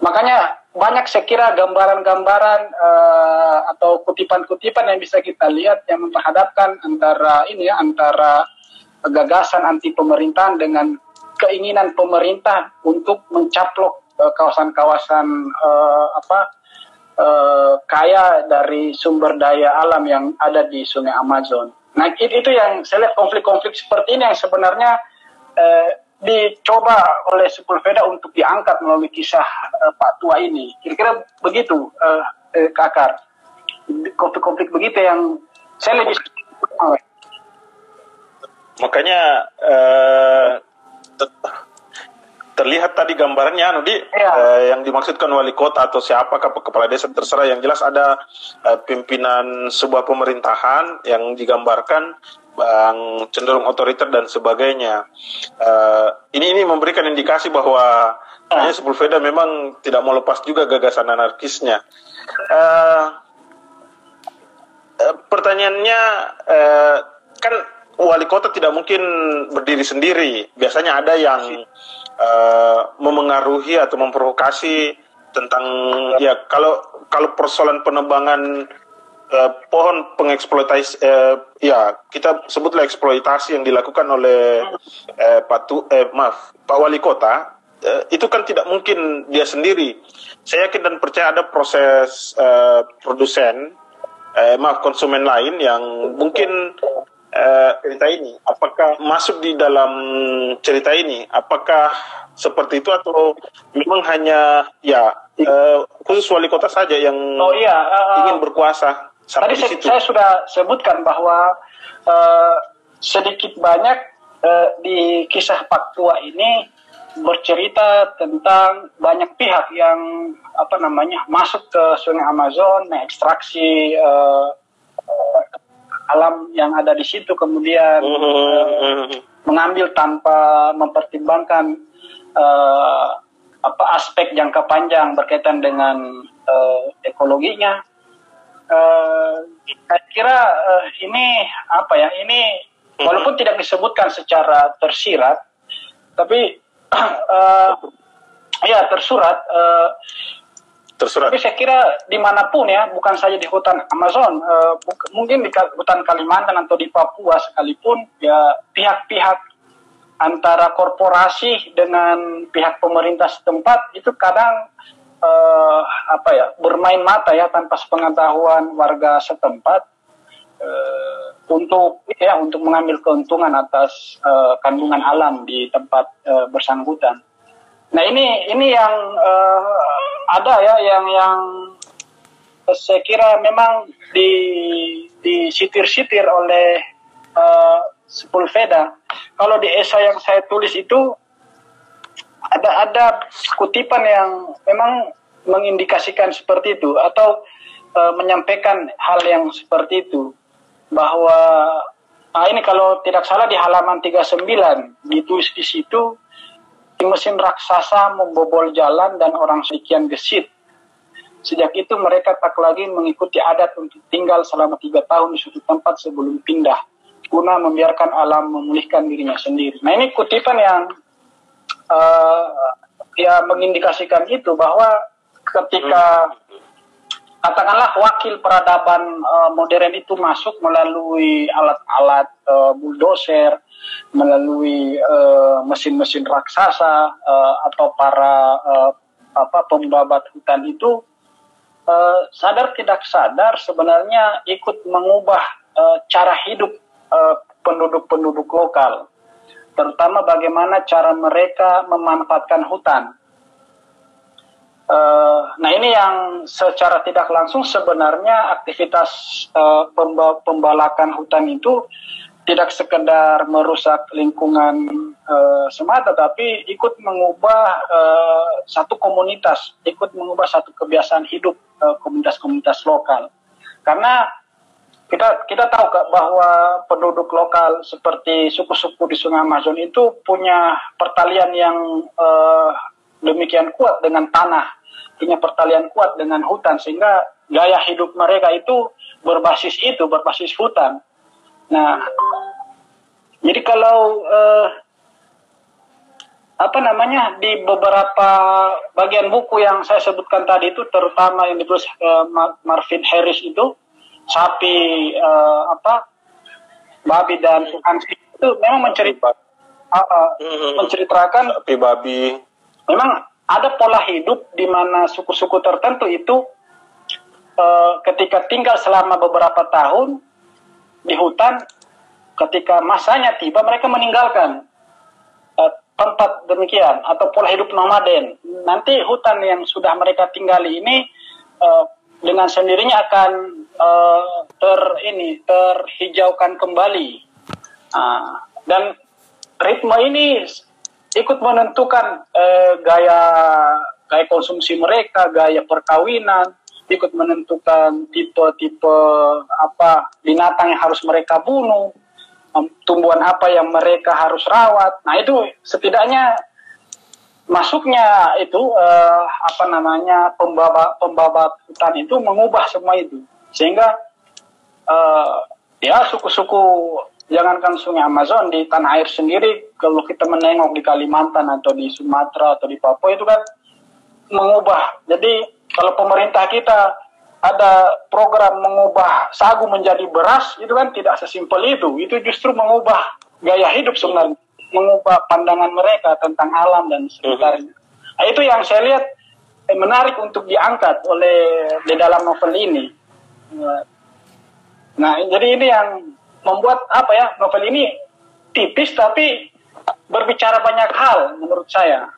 makanya banyak saya kira gambaran-gambaran uh, atau kutipan-kutipan yang bisa kita lihat yang memperhadapkan antara ini ya antara gagasan anti pemerintahan dengan keinginan pemerintah untuk mencaplok eh, kawasan-kawasan uh, apa uh, kaya dari sumber daya alam yang ada di Sungai Amazon. Nah itu yang saya lihat konflik-konflik seperti ini yang sebenarnya uh, dicoba oleh Sepulveda untuk diangkat melalui kisah uh, Pak Tua ini. Kira-kira begitu, uh, eh, Kakar. Konflik-konflik begitu yang saya lebih makanya uh, terlihat tadi gambarnya anu di ya. uh, yang dimaksudkan wali kota atau siapa kepala desa terserah yang jelas ada uh, pimpinan sebuah pemerintahan yang digambarkan bang cenderung otoriter dan sebagainya. Uh, ini ini memberikan indikasi bahwa hanya Sepulveda memang tidak mau lepas juga gagasan anarkisnya. Uh, uh, pertanyaannya uh, kan wali kota tidak mungkin berdiri sendiri. Biasanya ada yang uh, memengaruhi atau memprovokasi tentang ya kalau kalau persoalan penebangan uh, pohon pengeksploitasi uh, ya kita sebutlah eksploitasi yang dilakukan oleh uh, Pak tu, uh, maaf Pak Wali Kota uh, itu kan tidak mungkin dia sendiri. Saya yakin dan percaya ada proses uh, produsen uh, maaf konsumen lain yang mungkin uh, cerita ini apakah masuk di dalam cerita ini apakah seperti itu atau memang hanya ya uh, khusus wali kota saja yang oh, iya, uh, ingin berkuasa Tadi saya, saya sudah sebutkan bahwa uh, sedikit banyak uh, di kisah Pak Tua ini bercerita tentang banyak pihak yang apa namanya masuk ke Sungai Amazon, mengekstraksi uh, alam yang ada di situ, kemudian uh, mengambil tanpa mempertimbangkan uh, apa aspek jangka panjang berkaitan dengan uh, ekologinya uh, saya kira uh, ini apa ya ini walaupun tidak disebutkan secara tersirat tapi uh, ya tersurat uh, tersurat. tapi saya kira di mana pun ya bukan saja di hutan Amazon uh, mungkin di hutan Kalimantan atau di Papua sekalipun ya pihak-pihak antara korporasi dengan pihak pemerintah setempat itu kadang uh, apa ya bermain mata ya tanpa sepengetahuan warga setempat uh, untuk ya untuk mengambil keuntungan atas uh, kandungan alam di tempat uh, bersangkutan. Nah ini ini yang uh, ada ya yang yang saya kira memang di disitir-sitir oleh uh, Sepulveda. Kalau di esai yang saya tulis itu ada ada kutipan yang memang mengindikasikan seperti itu atau e, menyampaikan hal yang seperti itu bahwa nah ini kalau tidak salah di halaman 39 ditulis di situ mesin raksasa membobol jalan dan orang sekian gesit Sejak itu mereka tak lagi mengikuti adat untuk tinggal selama tiga tahun di suatu tempat sebelum pindah, guna membiarkan alam memulihkan dirinya sendiri. Nah ini kutipan yang uh, ya mengindikasikan itu bahwa ketika katakanlah wakil peradaban uh, modern itu masuk melalui alat-alat uh, bulldozer, melalui mesin-mesin uh, raksasa uh, atau para uh, apa pembabat hutan itu uh, sadar tidak sadar sebenarnya ikut mengubah uh, cara hidup penduduk-penduduk uh, lokal terutama bagaimana cara mereka memanfaatkan hutan. Uh, nah ini yang secara tidak langsung sebenarnya aktivitas uh, pembalakan hutan itu tidak sekedar merusak lingkungan uh, semata, tapi ikut mengubah uh, satu komunitas, ikut mengubah satu kebiasaan hidup komunitas-komunitas lokal. Karena kita kita tahu kak bahwa penduduk lokal seperti suku-suku di Sungai Amazon itu punya pertalian yang uh, demikian kuat dengan tanah, punya pertalian kuat dengan hutan sehingga gaya hidup mereka itu berbasis itu, berbasis hutan. Nah, jadi kalau uh, apa namanya di beberapa bagian buku yang saya sebutkan tadi itu terutama yang ditulis uh, Marvin Harris itu sapi uh, apa babi dan anjing itu memang menceritakan uh, uh, menceritakan sapi babi. Memang ada pola hidup di mana suku-suku tertentu itu uh, ketika tinggal selama beberapa tahun di hutan ketika masanya tiba mereka meninggalkan uh, tempat demikian atau pola hidup nomaden. Nanti hutan yang sudah mereka tinggali ini uh, dengan sendirinya akan uh, ter ini terhijaukan kembali. Uh, dan ritme ini ikut menentukan uh, gaya gaya konsumsi mereka gaya perkawinan ikut menentukan tipe-tipe apa binatang yang harus mereka bunuh um, tumbuhan apa yang mereka harus rawat. Nah itu setidaknya masuknya itu uh, apa namanya pembabat pembabat hutan itu mengubah semua itu sehingga uh, ya suku-suku jangankan sungai Amazon di tanah air sendiri kalau kita menengok di Kalimantan atau di Sumatera atau di Papua itu kan mengubah jadi kalau pemerintah kita ada program mengubah sagu menjadi beras itu kan tidak sesimpel itu itu justru mengubah gaya hidup sebenarnya mengubah pandangan mereka tentang alam dan sekitarnya. Mm-hmm. Nah, itu yang saya lihat eh, menarik untuk diangkat oleh di dalam novel ini. Nah, jadi ini yang membuat apa ya novel ini tipis tapi berbicara banyak hal menurut saya.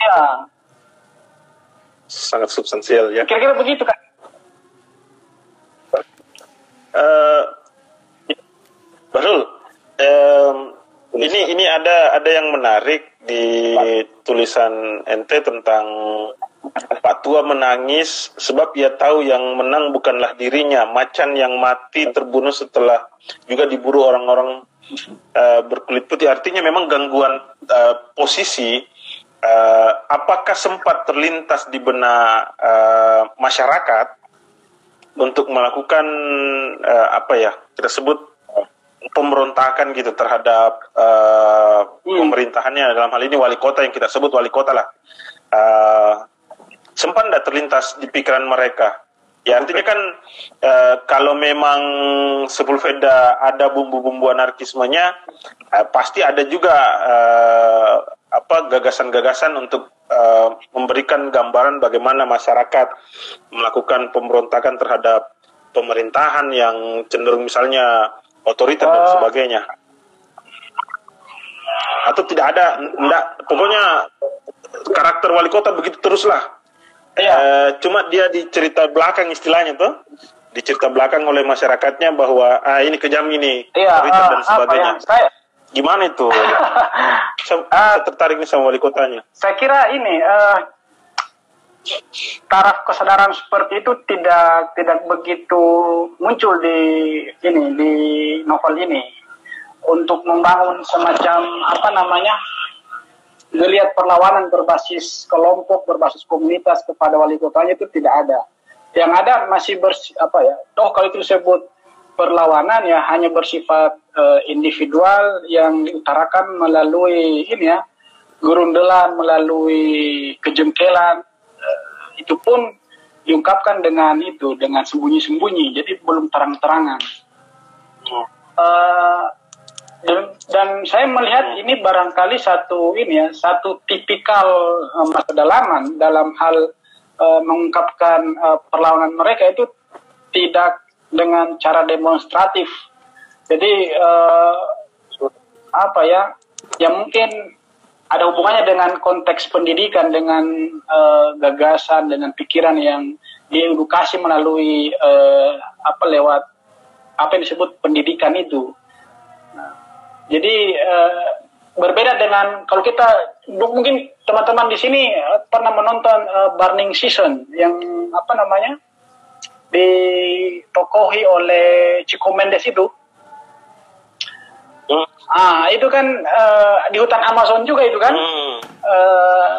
Ya. Sangat substansial ya. Kira-kira begitu kan? Uh, Bahrul, um, ini ini ada ada yang menarik di tulisan NT tentang Pak Tua menangis sebab ia tahu yang menang bukanlah dirinya, macan yang mati terbunuh setelah juga diburu orang-orang uh, berkulit putih. Artinya memang gangguan uh, posisi uh, apakah sempat terlintas di benak uh, masyarakat untuk melakukan uh, apa ya kita sebut pemberontakan gitu terhadap uh, hmm. pemerintahannya dalam hal ini wali kota yang kita sebut wali kota lah uh, sempat tidak terlintas di pikiran mereka? Ya artinya kan uh, kalau memang Sepulveda ada bumbu-bumbu anarkismenya uh, pasti ada juga uh, apa gagasan-gagasan untuk uh, memberikan gambaran bagaimana masyarakat melakukan pemberontakan terhadap pemerintahan yang cenderung misalnya otoriter uh, dan oh. sebagainya. Atau tidak ada enggak pokoknya karakter wali kota begitu teruslah iya. e, cuma dia di cerita belakang istilahnya tuh di cerita belakang oleh masyarakatnya bahwa ah ini kejam ini iya, uh, dan sebagainya ya? saya, gimana itu saya, uh, saya tertarik nih sama wali kotanya saya kira ini uh, taraf kesadaran seperti itu tidak tidak begitu muncul di ini di novel ini untuk membangun semacam apa namanya melihat perlawanan berbasis kelompok berbasis komunitas kepada wali kotanya itu tidak ada yang ada masih bersih apa ya toh kalau itu disebut perlawanan ya hanya bersifat uh, individual yang diutarakan melalui ini ya gerundelan melalui kejengkelan itu pun diungkapkan dengan itu dengan sembunyi-sembunyi jadi belum terang-terangan hmm. uh, saya melihat hmm. ini barangkali satu ini ya satu tipikal uh, kedalaman dalam hal uh, mengungkapkan uh, perlawanan mereka itu tidak dengan cara demonstratif jadi uh, apa ya yang mungkin ada hubungannya dengan konteks pendidikan, dengan uh, gagasan, dengan pikiran yang diedukasi melalui uh, apa lewat apa yang disebut pendidikan itu. Jadi uh, berbeda dengan kalau kita mungkin teman-teman di sini pernah menonton uh, Burning Season yang apa namanya ditokohi oleh Chico Mendes itu. Hmm. Ah, itu kan eh, di hutan Amazon juga itu kan. Hmm. eh,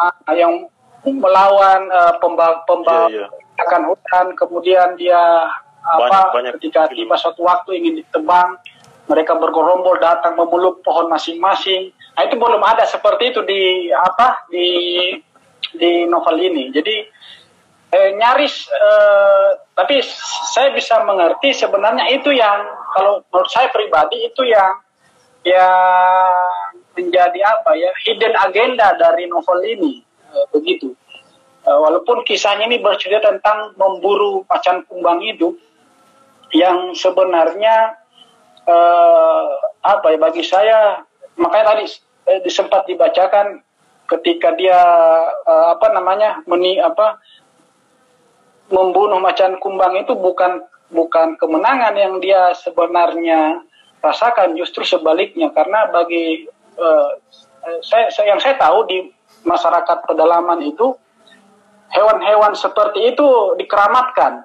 ah, yang melawan uh, pemba pemba Iya, iya. akan hutan kemudian dia apa Banyak- banyak ketika tiba suatu waktu ingin ditebang mereka bergerombol datang memeluk pohon masing-masing. Nah itu belum ada seperti itu di apa di di novel ini. Jadi eh, nyaris eh, tapi saya bisa mengerti sebenarnya itu yang kalau menurut saya pribadi itu yang yang menjadi apa ya hidden agenda dari novel ini Eh, begitu. Eh, walaupun kisahnya ini bercerita tentang memburu macan kumbang hidup yang sebenarnya eh, apa ya bagi saya makanya tadi eh, sempat dibacakan ketika dia eh, apa namanya meni apa membunuh macan kumbang itu bukan bukan kemenangan yang dia sebenarnya rasakan justru sebaliknya. Karena bagi eh, eh, saya, saya yang saya tahu di masyarakat pedalaman itu hewan-hewan seperti itu dikeramatkan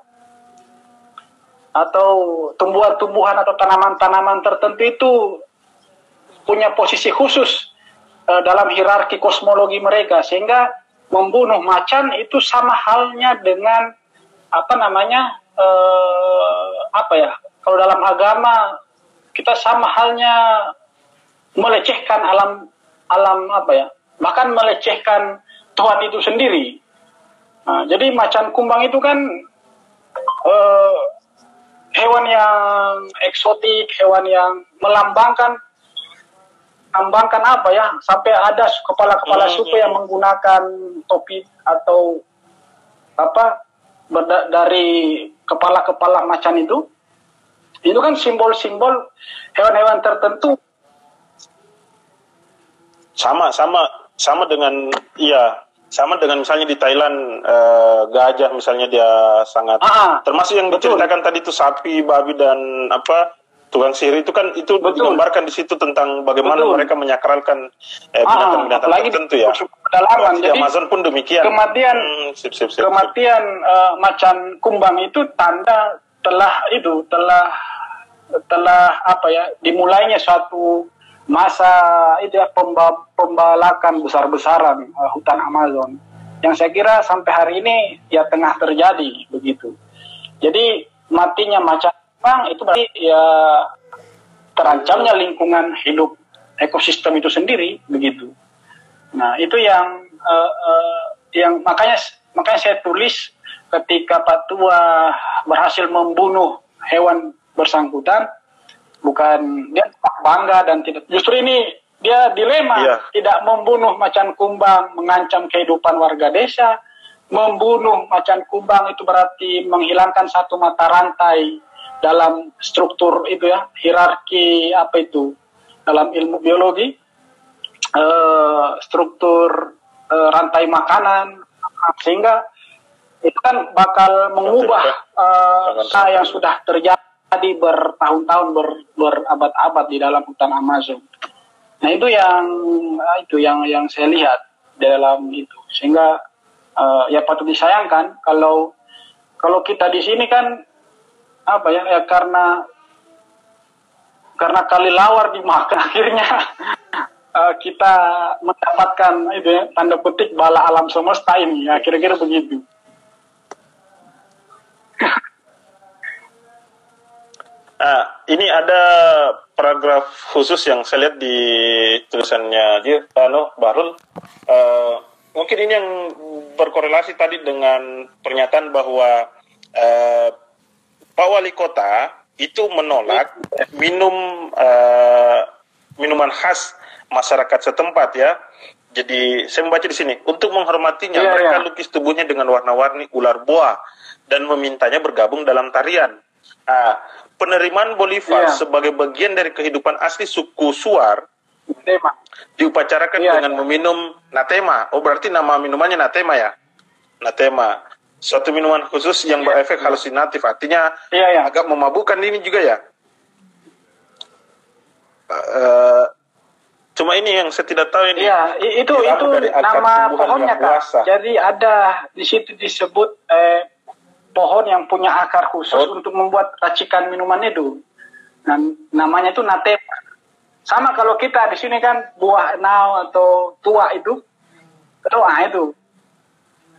atau tumbuhan-tumbuhan atau tanaman-tanaman tertentu itu punya posisi khusus eh, dalam hierarki kosmologi mereka. Sehingga membunuh macan itu sama halnya dengan apa namanya eh, apa ya kalau dalam agama kita sama halnya melecehkan alam alam apa ya bahkan melecehkan Tuhan itu sendiri. Nah, jadi macan kumbang itu kan eh, hewan yang eksotik, hewan yang melambangkan melambangkan apa ya? Sampai ada kepala-kepala Hmm. suku yang menggunakan topi atau apa berda- dari kepala-kepala macan itu. Itu kan simbol-simbol hewan-hewan tertentu. sama sama sama dengan iya sama dengan misalnya di Thailand eh, gajah misalnya dia sangat Ah, termasuk yang betul. diceritakan tadi itu sapi babi dan apa tukang sihir itu kan itu Betul. digambarkan di situ tentang bagaimana Betul. mereka menyakralkan eh, Ah, binatang-binatang di tertentu ya pedalaman. di Jadi Amazon pun demikian kematian Hmm, sip, sip, sip, sip. kematian eh, macan kumbang itu tanda telah itu telah telah apa ya dimulainya suatu masa itu ya pemba- pembalakan besar-besaran eh, hutan Amazon yang saya kira sampai hari ini ya tengah terjadi begitu. Jadi matinya macan kumbang itu berarti ya terancamnya lingkungan hidup ekosistem itu sendiri begitu. Nah, itu yang eh, eh, yang makanya makanya saya tulis ketika Pak Tua berhasil membunuh hewan bersangkutan bukan dia bangga dan tidak justru ini dia dilema. Iya. tidak membunuh macan kumbang mengancam kehidupan warga desa. Membunuh macan kumbang itu berarti menghilangkan satu mata rantai dalam struktur itu ya hierarki apa itu? Dalam ilmu biologi eh, struktur eh, rantai makanan sehingga itu kan bakal mengubah usaha yang sudah terjadi bertahun-tahun ber, berabad-abad di dalam hutan Amazon. Nah itu yang eh, itu yang yang saya lihat dalam itu sehingga eh, ya patut disayangkan kalau kalau kita di sini kan apa ya ya karena karena kali lawar dimakan akhirnya eh, kita mendapatkan itu ya tanda petik bala alam semesta ini ya kira-kira begitu. Nah, ini ada paragraf khusus yang saya lihat di tulisannya dia, ano, Bahrul. Eh, mungkin ini yang berkorelasi tadi dengan pernyataan bahwa eh, Pak Wali Kota itu menolak minum eh, minuman khas masyarakat setempat ya. Jadi saya membaca di sini untuk menghormatinya Iya, mereka iya. lukis tubuhnya dengan warna-warni ular boa dan memintanya bergabung dalam tarian. Nah, penerimaan Bolivar Iya. sebagai bagian dari kehidupan asli suku Suar Tema. diupacarakan Iya, dengan iya. meminum natema. Oh, berarti nama minumannya natema ya? Natema. Suatu minuman khusus yang berefek halusinatif. Artinya Iya ya. agak memabukkan ini juga ya. Eh, cuma ini yang saya tidak tahu ini. Iya, itu itu nama pohonnya kak. Jadi ada di situ disebut eh, pohon yang punya akar khusus Oh. untuk membuat racikan minuman itu. Nah, namanya itu natema. Sama kalau kita di sini kan buah nao atau tua itu, tua itu.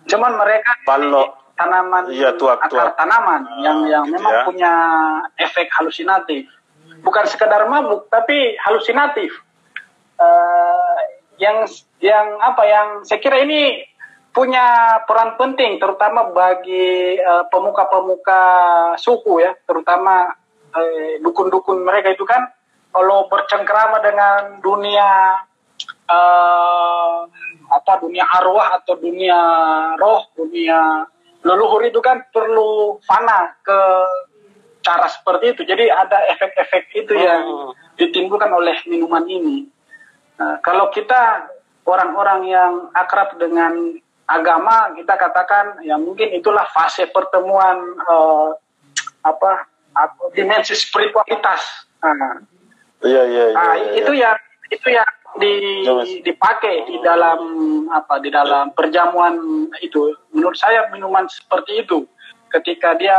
Cuman mereka Balok. tanaman Iya, tua- akar tua. tanaman yang yang gitu memang ya. punya efek halusinatif. Bukan sekedar mabuk, tapi halusinatif. Eh, yang yang apa yang saya kira ini punya peran penting terutama bagi eh, pemuka-pemuka suku ya, terutama eh, dukun-dukun mereka itu kan kalau bercengkrama dengan dunia eh, apa dunia arwah atau dunia roh, dunia leluhur itu kan perlu fana ke cara seperti itu. Jadi ada efek-efek itu yang Hmm. ditimbulkan oleh minuman ini. Nah, kalau kita orang-orang yang akrab dengan agama, kita katakan ya mungkin itulah fase pertemuan eh, apa, dimensi spiritualitas. Nah, Iya iya iya. Nah, iya, itu iya. yang itu yang di, Ya, Mas. dipakai di dalam apa di dalam perjamuan itu. Menurut saya minuman seperti itu ketika dia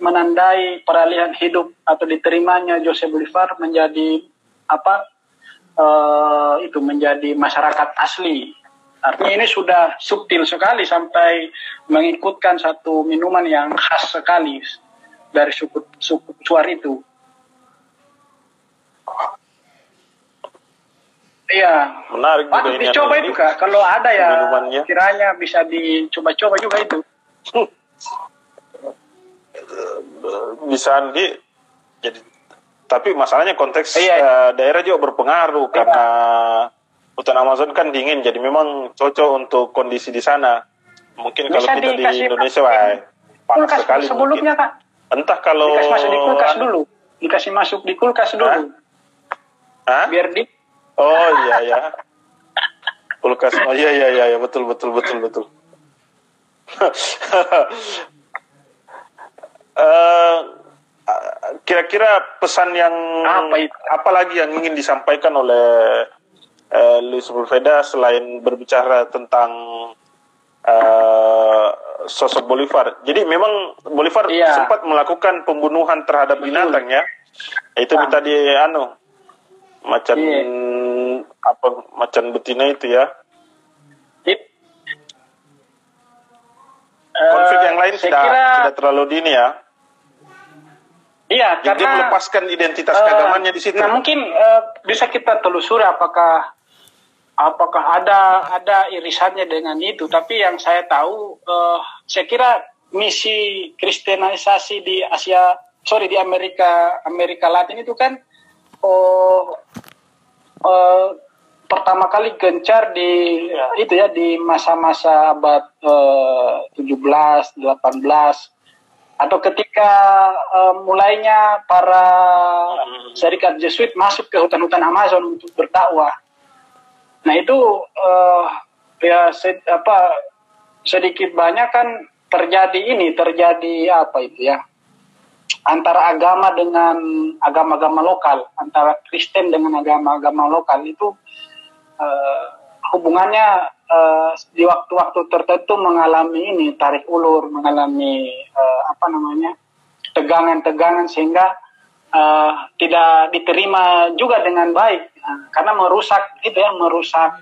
menandai peralihan hidup atau diterimanya Jose Bolivar menjadi apa eh, itu menjadi masyarakat asli. Artinya ini sudah subtil sekali sampai mengikutkan satu minuman yang khas sekali dari suku suku suar itu. Iya, Menarik juga patut ini. dicoba itu kak. Kalau ada ya, minumannya. kiranya bisa dicoba-coba juga itu. bisa Andi jadi tapi masalahnya konteks Iya. eh, daerah juga berpengaruh karena hutan Amazon kan dingin jadi memang cocok untuk kondisi di sana. Mungkin kalau Bisa kita di Indonesia wah panas Kulkas sekali sebelumnya mungkin. kak, entah kalau dikasih masuk di kulkas dulu, dikasih masuk di kulkas dulu, Hah? biar di oh iya ya kulkas oh iya iya iya iya, betul betul betul betul. Eh, kira-kira pesan yang Apa itu? lagi yang ingin disampaikan oleh eh, Luis Sepulveda selain berbicara tentang eh, sosok Bolivar. Jadi memang Bolivar Iya. sempat melakukan pembunuhan terhadap binatang ya. Itu Nah. tadi anu macan Iya. apa macan betina itu ya. Konflik Eh, yang lain tidak kira, tidak terlalu dini ya. Iya, Jadi karena melepaskan identitas Eh, keagamannya di situ. Nah mungkin eh, bisa kita telusuri apakah apakah ada ada irisannya dengan itu. Tapi yang saya tahu, eh, saya kira misi kristenisasi di Asia, sorry di Amerika Amerika Latin itu kan oh, eh, pertama kali gencar di itu ya di masa-masa abad eh, 17, 18 atau ketika eh, mulainya para serikat Jesuit masuk ke hutan-hutan Amazon untuk berdakwah. Nah itu eh, ya se- apa sedikit banyak kan terjadi ini terjadi apa itu ya? Antara agama dengan agama-agama lokal antara Kristen dengan agama-agama lokal itu eh, hubungannya eh, di waktu-waktu tertentu mengalami ini tarik ulur, mengalami eh, apa namanya tegangan-tegangan sehingga eh, tidak diterima juga dengan baik karena merusak gitu ya merusak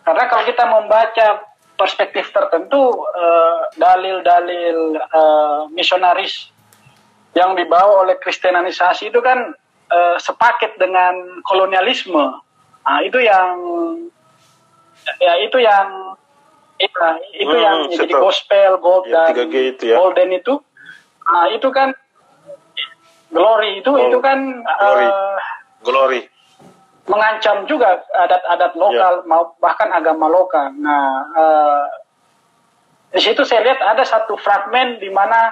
karena kalau kita membaca perspektif tertentu eh, dalil-dalil eh, misionaris yang dibawa oleh kristenisasi itu kan eh, sepaket dengan kolonialisme. Nah, itu yang ya itu yang itu, itu Hmm, yang jadi gospel gold Ya, dan 3G itu ya. golden itu. Nah, itu kan glory itu Oh, itu kan glory. eh, Glory. Mengancam juga adat-adat lokal mau bahkan agama lokal. Nah, eh, di situ saya lihat ada satu fragmen di mana